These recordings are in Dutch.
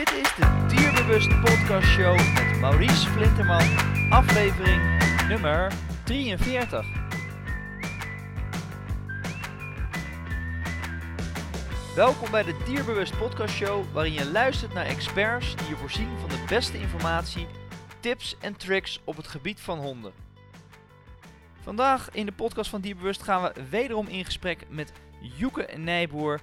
Dit is de Dierbewust Podcast Show met Maurice Flinterman, aflevering nummer 43. Welkom bij de Dierbewust Podcast Show, waarin je luistert naar experts die je voorzien van de beste informatie, tips en tricks op het gebied van honden. Vandaag in de podcast van Dierbewust gaan we wederom in gesprek met Joeke Nijboer,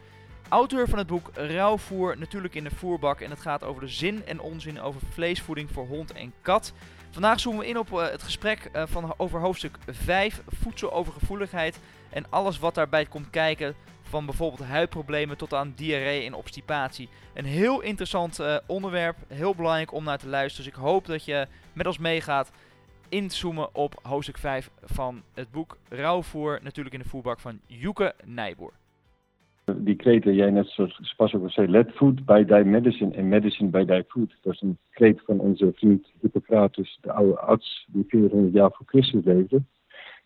auteur van het boek Rauwvoer, natuurlijk in de voerbak. En het gaat over de zin en onzin over vleesvoeding voor hond en kat. Vandaag zoomen we in op uh, het gesprek uh, van, over hoofdstuk 5, voedselovergevoeligheid. En alles wat daarbij komt kijken, van bijvoorbeeld huidproblemen tot aan diarree en obstipatie. Een heel interessant uh, onderwerp, heel belangrijk om naar te luisteren. Dus ik hoop dat je met ons meegaat inzoomen op hoofdstuk 5 van het boek Rauwvoer, natuurlijk in de voerbak van Joeke Nijboer. Die kreten jij net zoals pas ook zei, let food by thy medicine en medicine by thy food. Dat is een kreet van onze vriend Hippocrates, de oude arts die 400 jaar voor Christus leefde.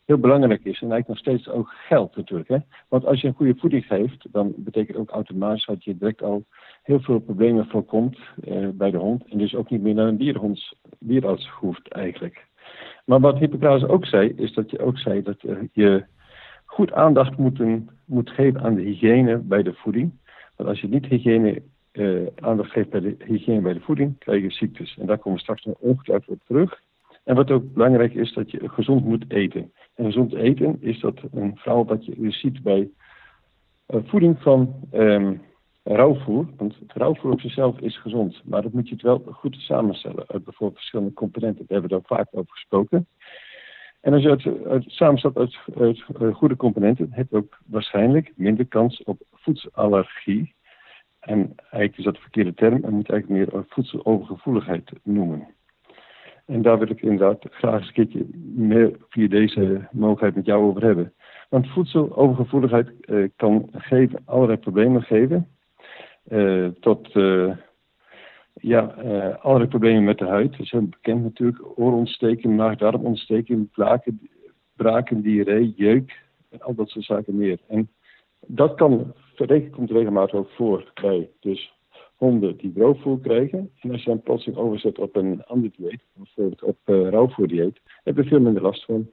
Heel belangrijk is en eigenlijk nog steeds ook geld natuurlijk. Hè? Want als je een goede voeding geeft, dan betekent ook automatisch dat je direct al heel veel problemen voorkomt eh, bij de hond. En dus ook niet meer naar een dierenhonds, dierarts hoeft eigenlijk. Maar wat Hippocrates ook zei, is dat je ook zei dat uh, je goed aandacht moeten, moet geven aan de hygiëne bij de voeding. Want als je niet hygiëne, uh, aandacht geeft bij de hygiëne bij de voeding, krijg je ziektes. En daar komen we straks ongetwijfeld op terug. En wat ook belangrijk is, dat je gezond moet eten. En gezond eten is dat een verhaal dat je ziet bij uh, voeding van um, rauwvoer. Want rauwvoer op zichzelf is gezond, maar dat moet je het wel goed samenstellen uit bijvoorbeeld verschillende componenten. Daar hebben we daar vaak over gesproken. En als je het, het samenstelt uit, uh, goede componenten, heb je ook waarschijnlijk minder kans op voedselallergie. En eigenlijk is dat de verkeerde term en moet eigenlijk meer voedselovergevoeligheid noemen. En daar wil ik inderdaad graag een keertje meer via deze mogelijkheid met jou over hebben. Want voedselovergevoeligheid uh, kan geven, allerlei problemen geven. Tot ja, uh, allerlei problemen met de huid. Dat is heel bekend natuurlijk. Oorontsteking, maag-darmontsteking, braken, diarree, jeuk en al dat soort zaken meer. En dat kan, komt regelmatig ook voor bij dus honden die droogvoer krijgen. En als je dan plotseling overzet op een ander dieet, bijvoorbeeld op uh, rauwvoerdieet, heb je veel minder last van.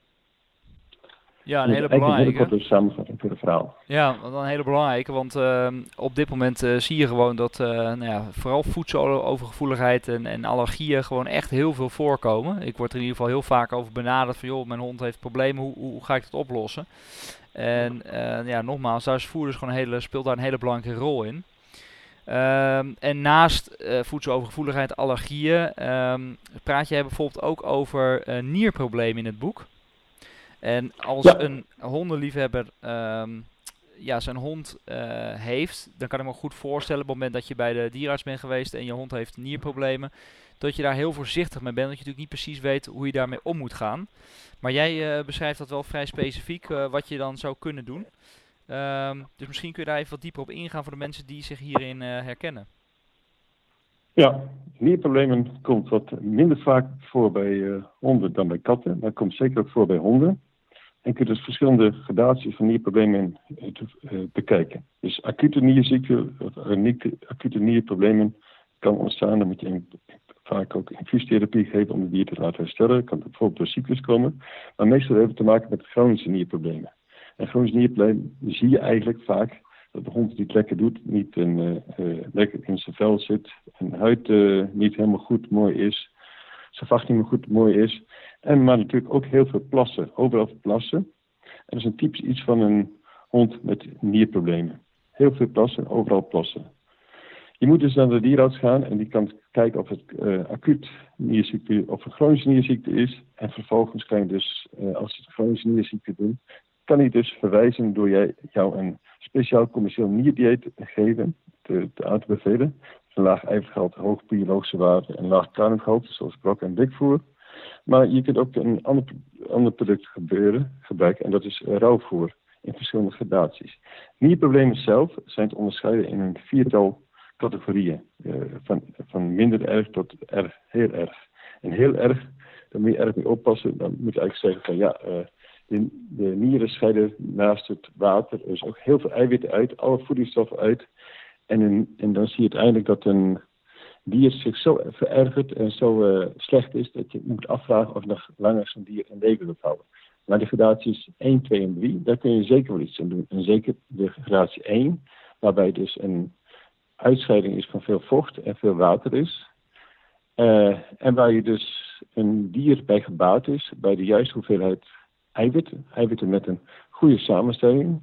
Ja, een hele belangrijke. Korte samenvatting voor het verhaal. Ja, een hele belangrijke, want uh, op dit moment uh, zie je gewoon dat uh, nou ja, vooral voedselovergevoeligheid en, en allergieën gewoon echt heel veel voorkomen. Ik word er in ieder geval heel vaak over benaderd van joh, mijn hond heeft problemen, hoe, hoe ga ik dat oplossen? En ja, nogmaals, daar is voer gewoon een hele, speelt daar een hele belangrijke rol in. Um, en naast uh, voedselovergevoeligheid, allergieën, um, praat jij bijvoorbeeld ook over uh, nierproblemen in het boek. En als ja. een hondenliefhebber um, ja, zijn hond uh, heeft, dan kan ik me goed voorstellen op het moment dat je bij de dierarts bent geweest en je hond heeft nierproblemen, dat je daar heel voorzichtig mee bent, dat je natuurlijk niet precies weet hoe je daarmee om moet gaan. Maar jij beschrijft dat wel vrij specifiek, wat je dan zou kunnen doen. Um, dus misschien kun je daar even wat dieper op ingaan voor de mensen die zich hierin herkennen. Ja, nierproblemen komt wat minder vaak voor bij honden dan bij katten, maar het komt zeker ook voor bij honden. En je kunt dus verschillende gradaties van nierproblemen uh, bekijken. Dus acute nierziekte of acute nierproblemen kan ontstaan. Dan moet je vaak ook infuustherapie geven om de dier te laten herstellen. Kan bijvoorbeeld door cyclus komen. Maar meestal heeft het te maken met chronische nierproblemen. En chronisch nierprobleem zie je eigenlijk vaak dat de hond het lekker doet, niet in, uh, lekker in zijn vel zit, en huid niet helemaal goed mooi is, zijn meer goed mooi is. En maar natuurlijk ook heel veel plassen, overal plassen. En dat is een typisch iets van een hond met nierproblemen. Heel veel plassen, overal plassen. Je moet dus naar de dierarts gaan en die kan kijken of het uh, acuut nierziekte of een chronische nierziekte is. En vervolgens kan je dus, uh, als een chronische nierziekte doen, kan hij dus verwijzen door jij, jou een speciaal commercieel nierdieet geven, te, te aan te bevelen. Laag ijvergehalte, hoog biologische waarde en laag kruimgehalte, zoals brok en dikvoer. Maar je kunt ook een ander, ander product gebeuren, gebruiken en dat is rauwvoer in verschillende gradaties. Nierproblemen zelf zijn te onderscheiden in een viertal categorieën. Uh, van, van minder erg tot erg, heel erg. En heel erg, daar moet je erg mee oppassen. Dan moet je eigenlijk zeggen van ja, uh, de, de nieren scheiden naast het water dus ook heel veel eiwitten uit, alle voedingsstoffen uit. En, en dan zie je uiteindelijk dat een dier zich zo verergert en zo slecht is dat je moet afvragen of nog langer zo'n dier in leven wil houden. Maar de gradaties 1, 2 en 3, daar kun je zeker wel iets aan doen. En zeker de gradatie 1, waarbij dus een uitscheiding is van veel vocht en veel water is. Uh, en waar je dus een dier bij gebaat is, bij de juiste hoeveelheid eiwitten. Eiwitten met een goede samenstelling.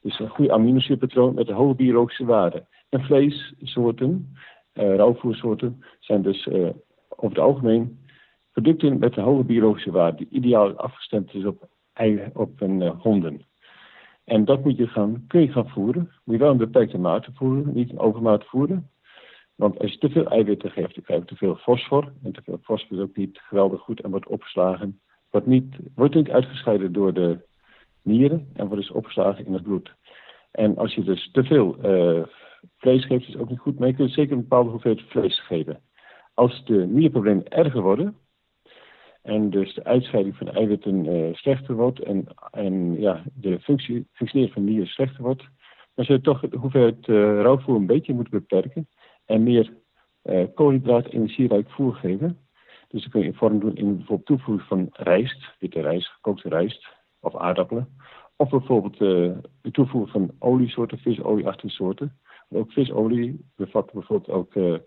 Dus een goede aminozuurpatroon met een hoge biologische waarde. En vleessoorten, uh, rauwvoersoorten, zijn dus uh, over het algemeen producten met een hoge biologische waarde. Die ideaal afgestemd is op, op een, honden. En dat moet je gaan, kun je gaan voeren. Moet je wel een beperkte mate voeren, niet een overmaat voeren. Want als je te veel eiwitten geeft, dan krijg je te veel fosfor. En te veel fosfor is ook niet geweldig goed en wordt opgeslagen. Wordt niet, wordt niet uitgescheiden door de nieren en wordt dus opgeslagen in het bloed. En als je dus te veel vlees is ook niet goed. Maar je kunt zeker een bepaalde hoeveelheid vlees geven. Als de nierproblemen erger worden, en dus de uitscheiding van eiwitten uh, slechter wordt en, en ja, de functie, functioneren van nieren slechter wordt, dan zul je toch de hoeveelheid uh, rauwvoer een beetje moeten beperken en meer uh, koolhydraat energierijk voer geven. Dus dat kun je in vorm doen in bijvoorbeeld toevoegen van rijst, witte rijst, gekookte rijst of aardappelen. Of bijvoorbeeld uh, de toevoegen van oliesoorten, visolieachtige soorten. Ook visolie bevat bijvoorbeeld ook uh,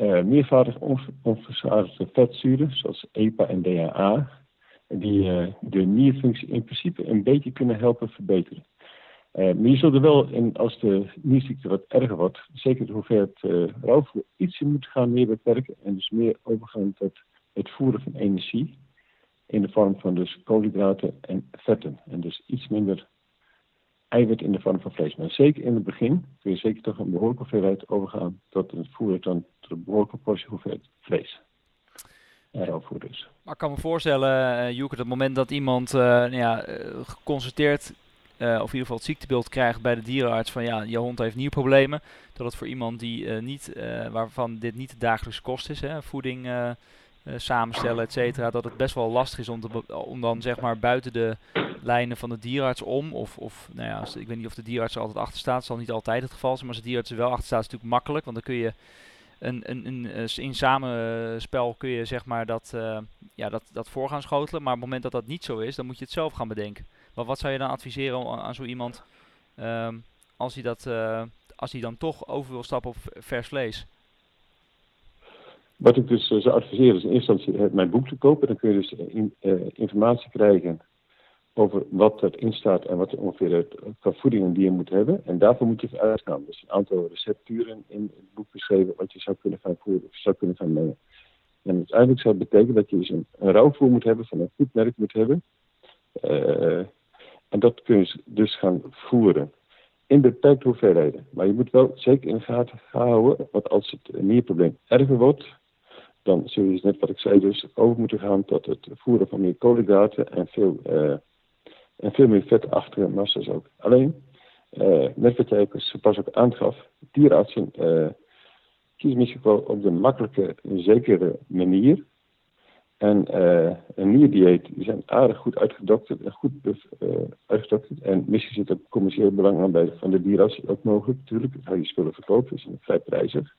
uh, meervoudig onverzadigde vetzuren, zoals EPA en DHA. Die de nierfunctie in principe een beetje kunnen helpen verbeteren. Maar je zult er wel, in, als de nierziekte wat erger wordt, zeker de hoeveelheid rauwvoer ietsje moet gaan meer beperken. En dus meer overgaan tot het voeren van energie. In de vorm van dus koolhydraten en vetten. En dus iets minder eiwit in de vorm van vlees. Maar zeker in het begin kun je zeker toch een behoorlijke hoeveelheid overgaan tot het voeren dan tot een behoorlijke portie hoeveelheid vlees. En rauwvoer dus. Maar ik kan me voorstellen, uh, Joeke, dat het moment dat iemand nou ja, geconstateerd uh, of in ieder geval het ziektebeeld krijgt bij de dierenarts van ja, je hond heeft nierproblemen. Dat het voor iemand die uh, niet, uh, waarvan dit niet de dagelijkse kost is, hè, voeding samenstellen, et cetera, dat het best wel lastig is om, te, om dan zeg maar buiten de lijnen van de dierenarts om, of, of nou ja, als, ik weet niet of de dierenarts er altijd achter staat, zal niet altijd het geval zijn, maar als de dierenarts er wel achter staat, is het natuurlijk makkelijk, want dan kun je een, een, een, in samenspel kun je zeg maar dat, ja, dat, dat voor gaan schotelen, maar op het moment dat dat niet zo is, dan moet je het zelf gaan bedenken. Maar wat zou je dan adviseren aan zo iemand um, als, hij dat, uh, als hij dan toch over wil stappen op vers vlees? Wat ik dus zou adviseren is in eerste instantie mijn boek te kopen. Dan kun je dus in, informatie krijgen over wat erin staat en wat er ongeveer qua voeding die je moet hebben. En daarvoor moet je uitgaan. Dus een aantal recepturen in het boek beschreven wat je zou kunnen gaan voeren of zou kunnen gaan mengen. En uiteindelijk zou het betekenen dat je dus een, een rauwvoer moet hebben, van een goed moet hebben. Uh, en dat kun je dus gaan voeren. In beperkte hoeveelheden. Maar je moet wel zeker in de gaten houden, want als het nierprobleem erger wordt, dan zul je dus net wat ik zei, dus over moeten gaan tot het voeren van meer koolhydraten en veel, uh, en veel meer vetachtige massa's ook. Alleen, uh, net wat jij pas ook aangaf, dierartsen uh, kiezen misschien wel op de makkelijke, zekere manier en uh, een nierdieet, die zijn aardig goed uitgedokterd en goed uh, uitgedokterd. En misschien zit ook commercieel belang aan bij van de dierarts, ook mogelijk natuurlijk. Dat je spullen verkopen, is vrij prijzig.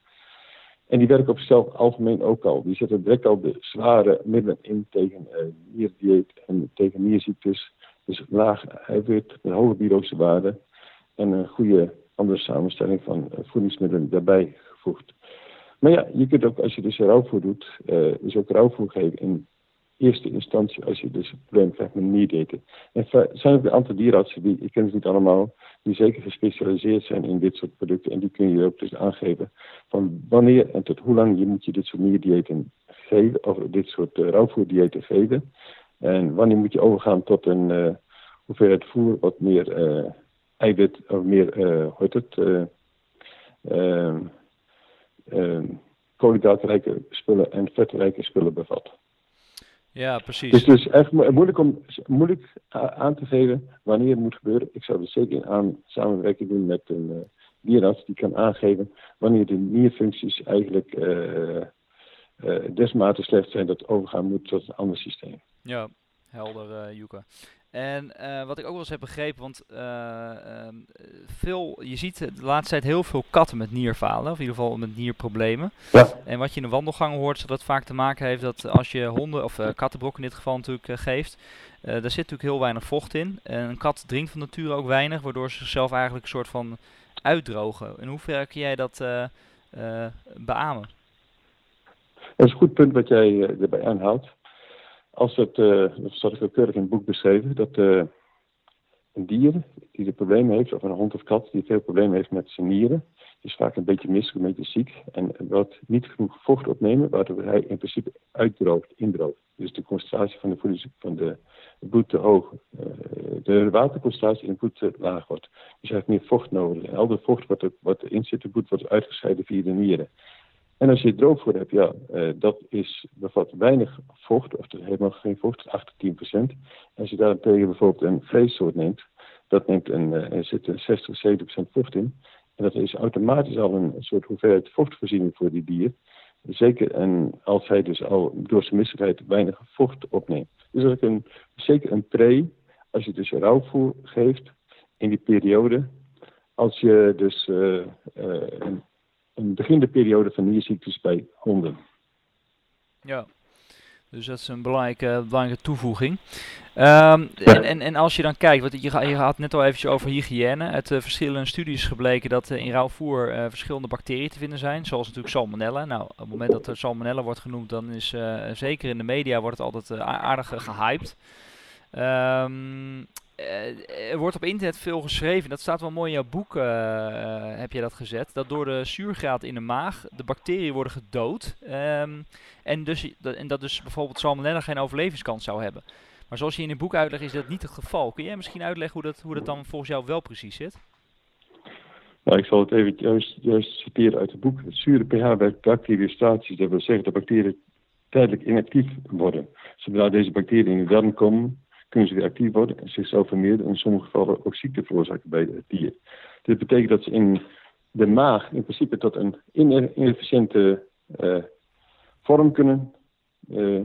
En die werken op zichzelf algemeen ook al. Die zetten direct al de zware middelen in tegen uh, nierdieet en tegen nierziektes. Dus laag eiwit, een hoge biologische waarde en een goede andere samenstelling van voedingsmiddelen daarbij gevoegd. Maar ja, je kunt ook, als je dus rouwvoer doet, uh, dus ook rouwvoer geven in eerste instantie als je dus een probleem krijgt met nierdaten. En er zijn ook een aantal dierenartsen, die, ik ken ze niet allemaal, die zeker gespecialiseerd zijn in dit soort producten. En die kun je ook dus aangeven van wanneer en tot hoe lang je moet je dit soort nierdiëten geven, of dit soort uh, rouwvoerdiëten geven. En wanneer moet je overgaan tot een uh, hoeveelheid voer wat meer uh, eiwit, of meer, hoe heet het, ehm, uh, koolhydraatrijke spullen en vetrijke spullen bevat. Ja, precies. Dus het is echt moeilijk, om, moeilijk aan te geven wanneer het moet gebeuren. Ik zou er zeker in aan samenwerking doen met een uh, dierarts die kan aangeven wanneer de nierfuncties eigenlijk uh, uh, desmate slecht zijn dat overgaan moet tot een ander systeem. Ja, helder, uh. En uh, wat ik ook wel eens heb begrepen, want uh, veel, je ziet de laatste tijd heel veel katten met nierfalen, of in ieder geval met nierproblemen. Ja. En wat je in de wandelgang hoort, dat dat vaak te maken heeft dat als je honden, of kattenbrok in dit geval natuurlijk geeft, daar zit natuurlijk heel weinig vocht in. En een kat drinkt van nature ook weinig, waardoor ze zichzelf eigenlijk een soort van uitdrogen. In hoeverre kun jij dat beamen? Dat is een goed punt wat jij erbij aanhaalt als het, uh, dat staat ook keurig in het boek beschreven, dat uh, een dier die er problemen heeft, of een hond of kat die veel problemen heeft met zijn nieren, is vaak een beetje misselijk, een beetje ziek en wat niet genoeg vocht opnemen, waardoor hij in principe uitdroogt, indroogt. Dus de concentratie van de, voeding, van de bloed te hoog, uh, de waterconcentratie in het bloed te laag wordt. Dus hij heeft meer vocht nodig. En al dat vocht wat, er, wat erin zit, het bloed wordt uitgescheiden via de nieren. En als je droogvoer hebt, ja, uh, dat is, bevat weinig vocht, of helemaal geen vocht, 8 tot 10 procent. Als je daarentegen bijvoorbeeld een vleessoort neemt, dat neemt een, uh, er zit 60, 70 procent vocht in. En dat is automatisch al een soort hoeveelheid vochtvoorziening voor die dier. Zeker en als hij dus al door zijn misselijkheid weinig vocht opneemt. Dus dat is een, zeker een pre, als je dus rauwvoer geeft in die periode. Als je dus uh, een een beginnende periode van nierziektes bij honden. Ja, dus dat is een belangrijke, belangrijke toevoeging. Um, en, en, en, als je dan kijkt, want je, je had net al eventjes over hygiëne. Uit uh, verschillende studies gebleken dat uh, in rauw voer uh, verschillende bacteriën te vinden zijn, zoals natuurlijk salmonella. Nou, op het moment dat er salmonella wordt genoemd, dan is zeker in de media wordt het altijd aardig gehyped. Um, uh, er wordt op internet veel geschreven, dat staat wel mooi in jouw boek, uh, heb je dat gezet, dat door de zuurgraad in de maag de bacteriën worden gedood. Um, en, dus, en dat dus bijvoorbeeld salmonella geen overlevingskans zou hebben. Maar zoals je in het boek uitlegt, is dat niet het geval. Kun jij misschien uitleggen hoe dat, hoe dat dan volgens jou wel precies zit? Nou, ik zal het even juist, juist citeren uit het boek. Het zure pH bij bacteriestaties, dat wil zeggen dat bacteriën tijdelijk inactief worden. Zodra deze bacteriën in de darm komen, kunnen ze weer actief worden en zichzelf vermeerderen en in sommige gevallen ook ziekte veroorzaken bij het dier. Dit betekent dat ze in de maag in principe tot een inefficiënte uh, vorm kunnen uh,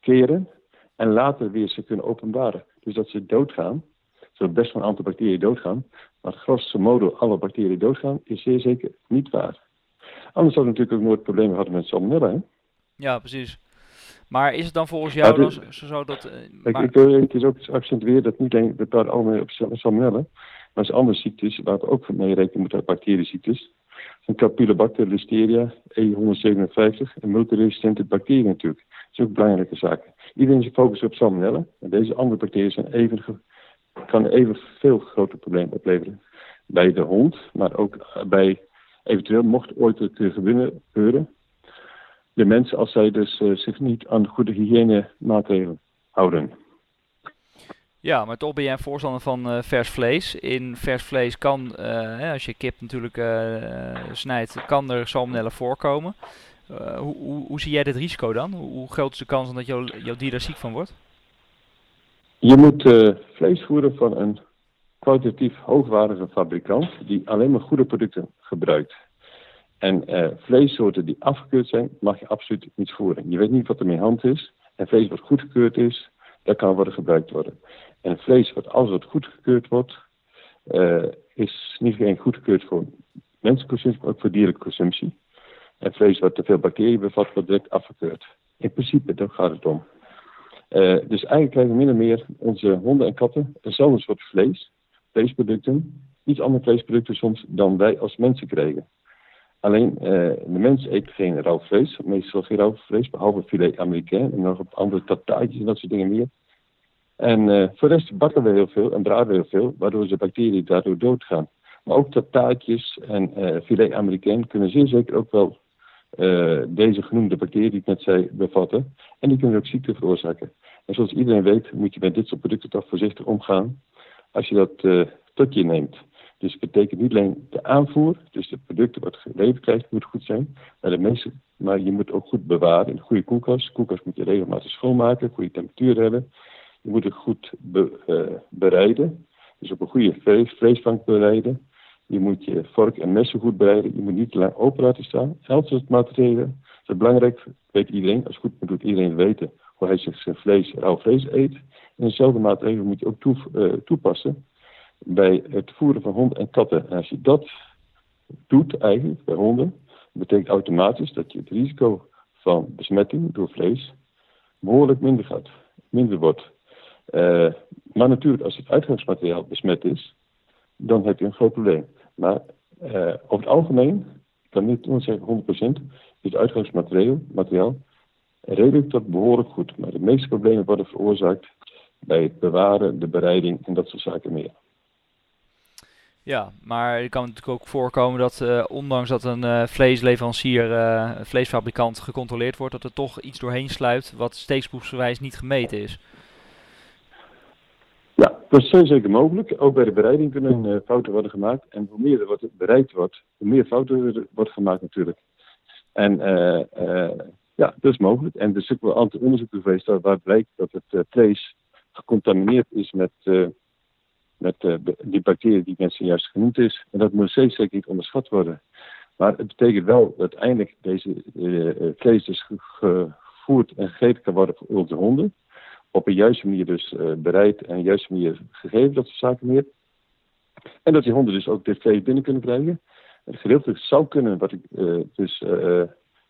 keren en later weer ze kunnen openbaren. Dus dat ze doodgaan, zullen best wel een aantal bacteriën doodgaan, maar grosso modo alle bacteriën doodgaan is zeer zeker niet waar. Anders zouden we natuurlijk ook nooit problemen hadden met salmonella. Hè? Ja, precies. Maar is het dan volgens jou dan zo dat... Uh, maar... ik, wil het ook accentueren dat niet alleen bepaald allemaal op salmonella, maar als andere ziektes waar we ook mee rekenen moeten, bacterieziektes. Zijn Campylobacter, Listeria, E157 en multiresistente bacteriën natuurlijk. Dat is ook belangrijke zaken. Iedereen is gefocust op salmonella. En deze andere bacteriën zijn even, kan even veel grote problemen opleveren. Bij de hond, maar ook bij eventueel, mocht ooit het gebeuren, de mensen als zij dus uh, zich niet aan goede hygiënemaatregelen houden. Ja, maar toch ben jij een voorstander van uh, vers vlees. In vers vlees kan, uh, als je kip natuurlijk snijdt, kan er salmonella voorkomen. Hoe, hoe, hoe, zie jij dit risico dan? Hoe, hoe groot is de kans dat jouw, jouw dier daar ziek van wordt? Je moet vlees voeren van een kwalitatief hoogwaardige fabrikant die alleen maar goede producten gebruikt. En uh, vleessoorten die afgekeurd zijn, mag je absoluut niet voeren. Je weet niet wat er mee hand is. En vlees wat goedgekeurd is, dat kan worden gebruikt worden. En vlees wat als het goedgekeurd wordt, uh, is niet alleen goedgekeurd voor mensenconsumptie, maar ook voor dierlijke consumptie. En vlees wat te veel bacteriën bevat, wordt direct afgekeurd. In principe, daar gaat het om. Uh, dus eigenlijk krijgen min of meer onze honden en katten eenzelfde soort vlees, vleesproducten, iets andere vleesproducten soms dan wij als mensen krijgen. Alleen uh, de mens eet geen rauw vlees, meestal geen rauw vlees, behalve filet américain en nog op andere tataatjes en dat soort dingen meer. En uh, voor de rest bakken we heel veel en braden we heel veel, waardoor de bacteriën daardoor doodgaan. Maar ook tataatjes en uh, filet américain kunnen zeer zeker ook wel deze genoemde bacteriën die ik net bevatten. En die kunnen ook ziekte veroorzaken. En zoals iedereen weet moet je met dit soort producten toch voorzichtig omgaan als je dat tot neemt. Dus het betekent niet alleen de aanvoer, dus de producten wat geleverd krijgt, moet goed zijn. Maar, de mensen, maar je moet ook goed bewaren in een goede koelkast. Koelkast moet je regelmatig schoonmaken, goede temperatuur hebben. Je moet het goed uh, bereiden. Dus op een goede vlees, vleesbank bereiden. Je moet je vork en messen goed bereiden. Je moet niet te lang open laten staan. Elk soort materialen. Dat is belangrijk, weet iedereen. Als het goed moet, doet iedereen weten waar hij zijn vlees, rauw vlees eet. En dezelfde maatregelen moet je ook toe, uh, toepassen bij het voeren van honden en katten. En als je dat doet eigenlijk bij honden, betekent automatisch dat je het risico van besmetting door vlees behoorlijk minder gaat, minder wordt. Uh, maar natuurlijk, als het uitgangsmateriaal besmet is, dan heb je een groot probleem. Maar uh, over het algemeen, ik kan niet zeggen 100%, is het uitgangsmateriaal materiaal redelijk tot behoorlijk goed. Maar de meeste problemen worden veroorzaakt bij het bewaren, de bereiding en dat soort zaken meer. Ja, maar het kan natuurlijk ook voorkomen dat uh, ondanks dat een uh, vleesleverancier, uh, een vleesfabrikant gecontroleerd wordt, dat er toch iets doorheen sluipt wat steeksproefsgewijs niet gemeten is. Ja, dat is zeker mogelijk. Ook bij de bereiding kunnen fouten worden gemaakt. En hoe meer er wordt bereid wordt, hoe meer fouten er wordt gemaakt natuurlijk. En ja, dat is mogelijk. En er is ook wel een aantal onderzoeken geweest waar blijkt dat het vlees gecontamineerd is met met uh, die bacterie die mensen juist genoemd is. En dat moet steeds zeker niet onderschat worden. Maar het betekent wel dat uiteindelijk deze uh, vlees dus gevoerd en gegeten kan worden voor onze honden. Op een juiste manier dus bereid en een juiste manier gegeven, dat soort zaken meer. En dat die honden dus ook dit vlees binnen kunnen krijgen. Het gedeeltelijk zou kunnen, wat ik dus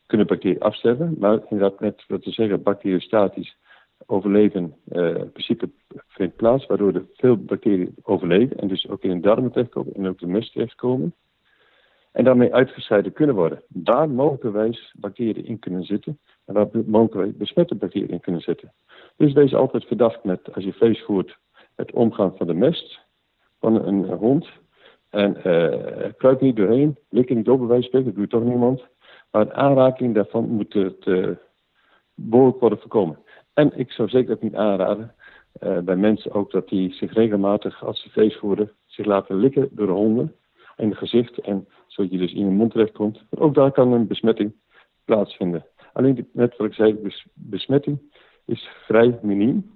kunnen bacteriën afsterven. Maar inderdaad, net wat te zeggen, bacteriostatisch overleven in principe vindt plaats, waardoor er veel bacteriën overleven en dus ook in de darmen terechtkomen en ook de mest terechtkomen. En daarmee uitgescheiden kunnen worden. Daar mogelijkerwijs bacteriën in kunnen zitten en waar mogelijkerwijs besmette bacteriën in kunnen zitten. Dus wees altijd verdacht met, als je vlees voert, het omgaan van de mest van een hond. En uh, kruip niet doorheen, op bij wijze spreken, dat doet toch niemand. Maar aanraking daarvan moet het uh, behoorlijk worden voorkomen. En ik zou zeker ook niet aanraden uh, bij mensen ook dat die zich regelmatig, als ze vlees voeren, zich laten likken door de honden in het gezicht. En zodat je dus in je mond terechtkomt. Want ook daar kan een besmetting plaatsvinden. Alleen net wat ik zei, besmetting is vrij miniem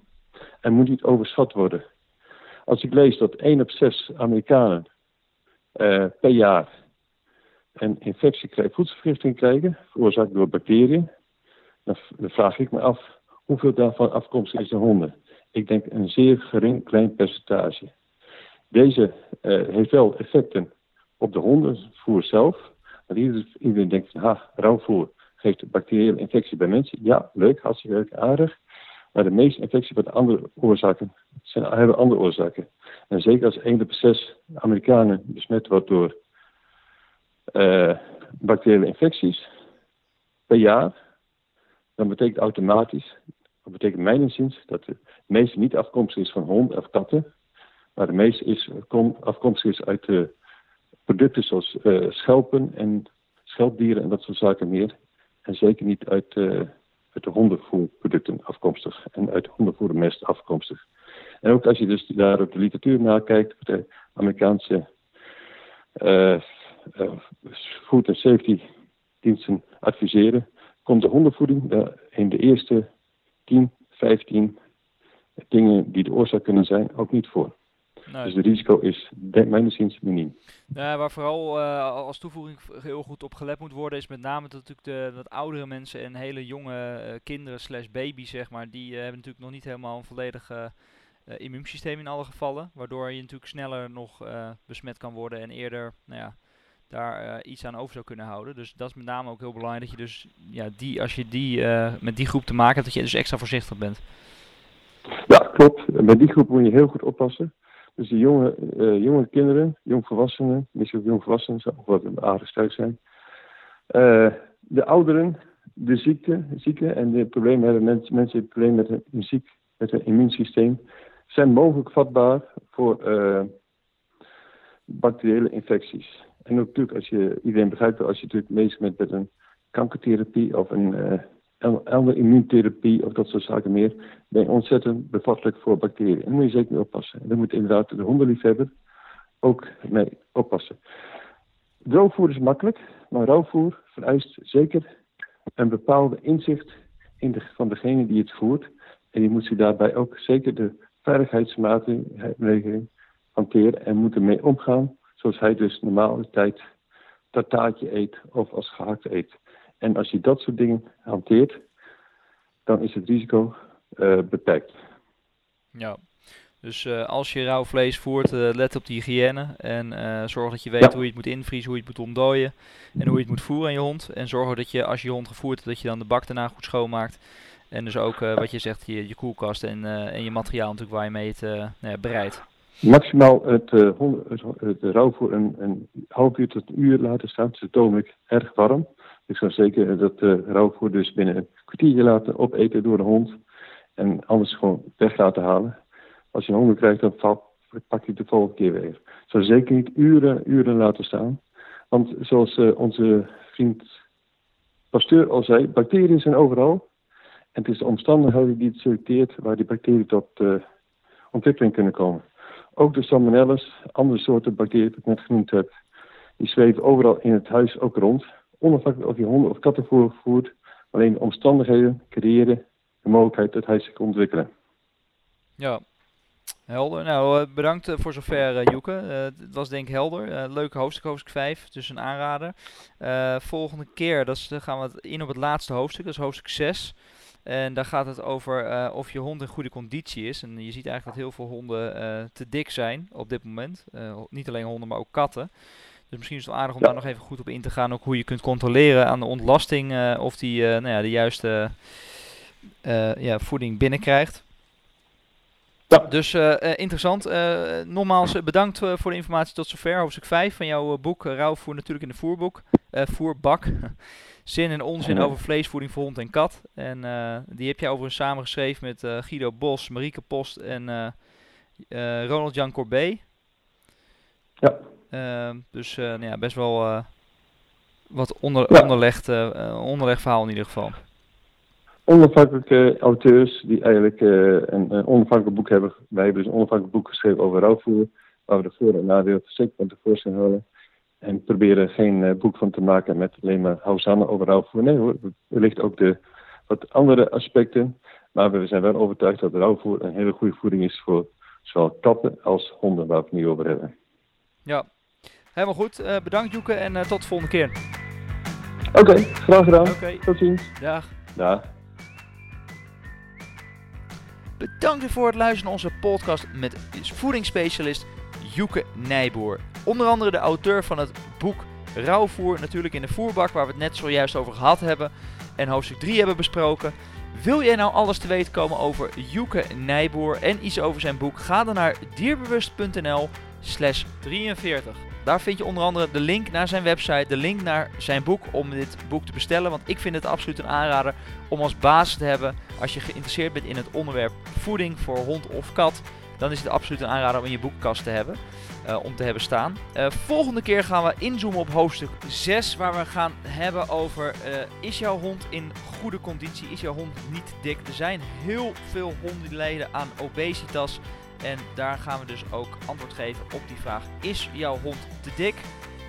en moet niet overschat worden. Als ik lees dat 1 op 6 Amerikanen uh, per jaar een infectie krijgen, voedselvergiftiging krijgen, veroorzaakt door bacteriën, dan vraag ik me af Hoeveel daarvan afkomstig is de honden? Ik denk een zeer gering klein percentage. Deze uh, heeft wel effecten op de hondenvoer zelf. Maar iedereen denkt van, ha, rauwvoer geeft bacteriële infectie bij mensen. Ja, leuk, hartstikke leuk, aardig. Maar de meeste infecties hebben andere oorzaken, hebben andere oorzaken. En zeker als 1 op 6 Amerikanen besmet wordt door uh, bacteriële infecties per jaar, dan betekent automatisch dat betekent mijn inziens dat de meeste niet afkomstig is van honden of katten, maar de meeste is, afkomstig is uit producten zoals uh, schelpen en schelpdieren en dat soort zaken meer. En zeker niet uit, uh, uit de hondenvoerproducten afkomstig en uit hondenvoermest afkomstig. En ook als je dus daar op de literatuur nakijkt, wat de Amerikaanse uh, food safety diensten adviseren, komt de hondenvoeding in de eerste 10, 15 dingen die de oorzaak kunnen zijn ook niet voor. Nee. Dus het risico is, mijn inziens, miniem. Nou, waar vooral uh, als toevoeging heel goed op gelet moet worden, is met name dat natuurlijk de dat oudere mensen en hele jonge uh, kinderen slash baby's, zeg maar, die uh, hebben natuurlijk nog niet helemaal een volledig immuunsysteem in alle gevallen. Waardoor je natuurlijk sneller nog besmet kan worden en eerder, nou ja, daar uh, iets aan over zou kunnen houden. Dus dat is met name ook heel belangrijk dat je dus ja, die, als je die, uh, met die groep te maken hebt, dat je dus extra voorzichtig bent. Ja, klopt. Met die groep moet je heel goed oppassen. Dus de jonge, uh, jonge kinderen, jongvolwassenen, misschien ook jongvolwassenen, zou wat aardig sterk zijn. de ouderen, de ziekte, zieken en de problemen hebben mensen, mensen die problemen met een, ziek, met een immuunsysteem, zijn mogelijk vatbaar voor bacteriële infecties. En natuurlijk, als je, iedereen begrijpt als je natuurlijk bezig bent met een kankertherapie of een andere immuuntherapie of dat soort zaken meer, ben je ontzettend bevattelijk voor bacteriën. En daar moet je zeker mee oppassen. En daar moet inderdaad de hondenliefhebber ook mee oppassen. Droogvoer is makkelijk, maar rauwvoer vereist zeker een bepaalde inzicht in de, van degene die het voert. En die moet zich daarbij ook zeker de veiligheidsmaatregelen hanteren en moet ermee omgaan Zoals hij dus normaal de tijd dat taartje eet of als gehakt eet. En als je dat soort dingen hanteert, dan is het risico beperkt. Ja, dus uh, als je rauw vlees voert, uh, let op die hygiëne. En uh, zorg dat je weet ja. hoe je het moet invriezen, hoe je het moet ontdooien. En hoe je het moet voeren aan je hond. En zorg dat je, als je je hond gevoerd dat je dan de bak daarna goed schoonmaakt. En dus ook, wat je zegt, je, je koelkast en, en je materiaal natuurlijk waar je mee het nou ja, bereidt. Maximaal het, het, het rauwvoer een, een half uur tot een uur laten staan. Dus toon ik erg warm. Ik zou zeker dat rauwvoer dus binnen een kwartiertje laten opeten door de hond. En anders gewoon weg laten halen als je honger krijgt, dan valt, pak je het de volgende keer weer. Zou zeker niet uren, uren laten staan. Want zoals uh, onze vriend Pasteur al zei, bacteriën zijn overal. En het is de omstandigheden die het selecteert waar die bacteriën tot uh, ontwikkeling kunnen komen. Ook de salmonelles, andere soorten bacteriën die ik net genoemd heb, die zweven overal in het huis ook rond. Onafhankelijk of je honden of katten voert, alleen de omstandigheden creëren de mogelijkheid dat hij zich ontwikkelen. Ja, Helder. Nou, eh, bedankt eh, voor zover, uh, Joeke. het was denk ik helder. leuke hoofdstuk, hoofdstuk 5, dus een aanrader. volgende keer dat gaan we in op het laatste hoofdstuk, dat is hoofdstuk 6. En daar gaat het over of je hond in goede conditie is. En je ziet eigenlijk dat heel veel honden te dik zijn op dit moment. niet alleen honden, maar ook katten. Dus misschien is het wel aardig om daar nog even goed op in te gaan. Ook hoe je kunt controleren aan de ontlasting of die nou ja, de juiste ja, voeding binnenkrijgt. Ja. Dus interessant. Nogmaals bedankt voor de informatie tot zover. Hoofdstuk 5 van jouw boek Rauwvoer natuurlijk in de voerboek. voerbak. Zin en onzin over vleesvoeding voor hond en kat. En die heb jij overigens samengeschreven met Guido Bos, Marieke Post en Ronald Jan Corbet. Ja. Ehm, dus nou ja, best wel wat onder, ja. onderlegd, onderlegd verhaal in ieder geval onafhankelijke auteurs die eigenlijk een, een, onafhankelijk boek hebben. Wij hebben dus een onafhankelijk boek geschreven over rouwvoer, waar we de voor- en nadeel zeker van tevoorschijn halen. En proberen geen uh, boek van te maken met alleen maar housannen over rouwvoer. Nee hoor, wellicht ook de wat andere aspecten. Maar we zijn wel overtuigd dat rouwvoer een hele goede voeding is voor zowel katten als honden, waar we het nu over hebben. Ja, helemaal goed. Uh, bedankt Joeke en tot de volgende keer. Oké, okay, graag gedaan. Okay. Tot ziens. Dag. Dag. Bedankt voor het luisteren naar onze podcast met voedingsspecialist Joeke Nijboer. Onder andere de auteur van het boek Rauwvoer, natuurlijk in de voerbak, waar we het net zojuist over gehad hebben. En hoofdstuk 3 hebben besproken. Wil jij nou alles te weten komen over Joeke Nijboer en iets over zijn boek? Ga dan naar dierbewust.nl slash 43. Daar vind je onder andere de link naar zijn website, de link naar zijn boek om dit boek te bestellen. Want ik vind het absoluut een aanrader om als basis te hebben als je geïnteresseerd bent in het onderwerp voeding voor hond of kat. Dan is het absoluut een aanrader om in je boekkast te hebben. Uh, om te hebben staan. Uh, volgende keer gaan we inzoomen op hoofdstuk 6, waar we gaan hebben over: uh, is jouw hond in goede conditie? Is jouw hond niet dik? Er zijn heel veel honden lijden aan obesitas. En daar gaan we dus ook antwoord geven op die vraag: is jouw hond te dik?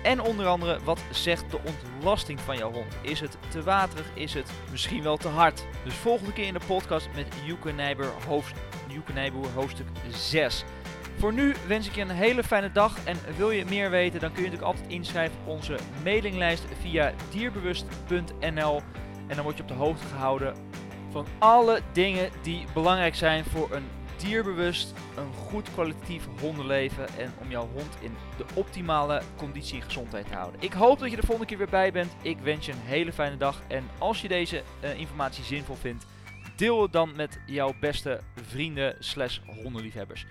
En onder andere, wat zegt de ontlasting van jouw hond? Is het te waterig? Is het misschien wel te hard? Dus volgende keer in de podcast met Joeke Nijboer, hoofd, Nijboer hoofdstuk 6. Voor nu wens ik je een hele fijne dag en wil je meer weten, dan kun je natuurlijk altijd inschrijven op onze mailinglijst via dierbewust.nl en dan word je op de hoogte gehouden van alle dingen die belangrijk zijn voor een dierbewust, een goed kwalitatief hondenleven en om jouw hond in de optimale conditie en gezondheid te houden. Ik hoop dat je de volgende keer weer bij bent. Ik wens je een hele fijne dag en als je deze uh, informatie zinvol vindt, deel het dan met jouw beste vrienden slash hondenliefhebbers.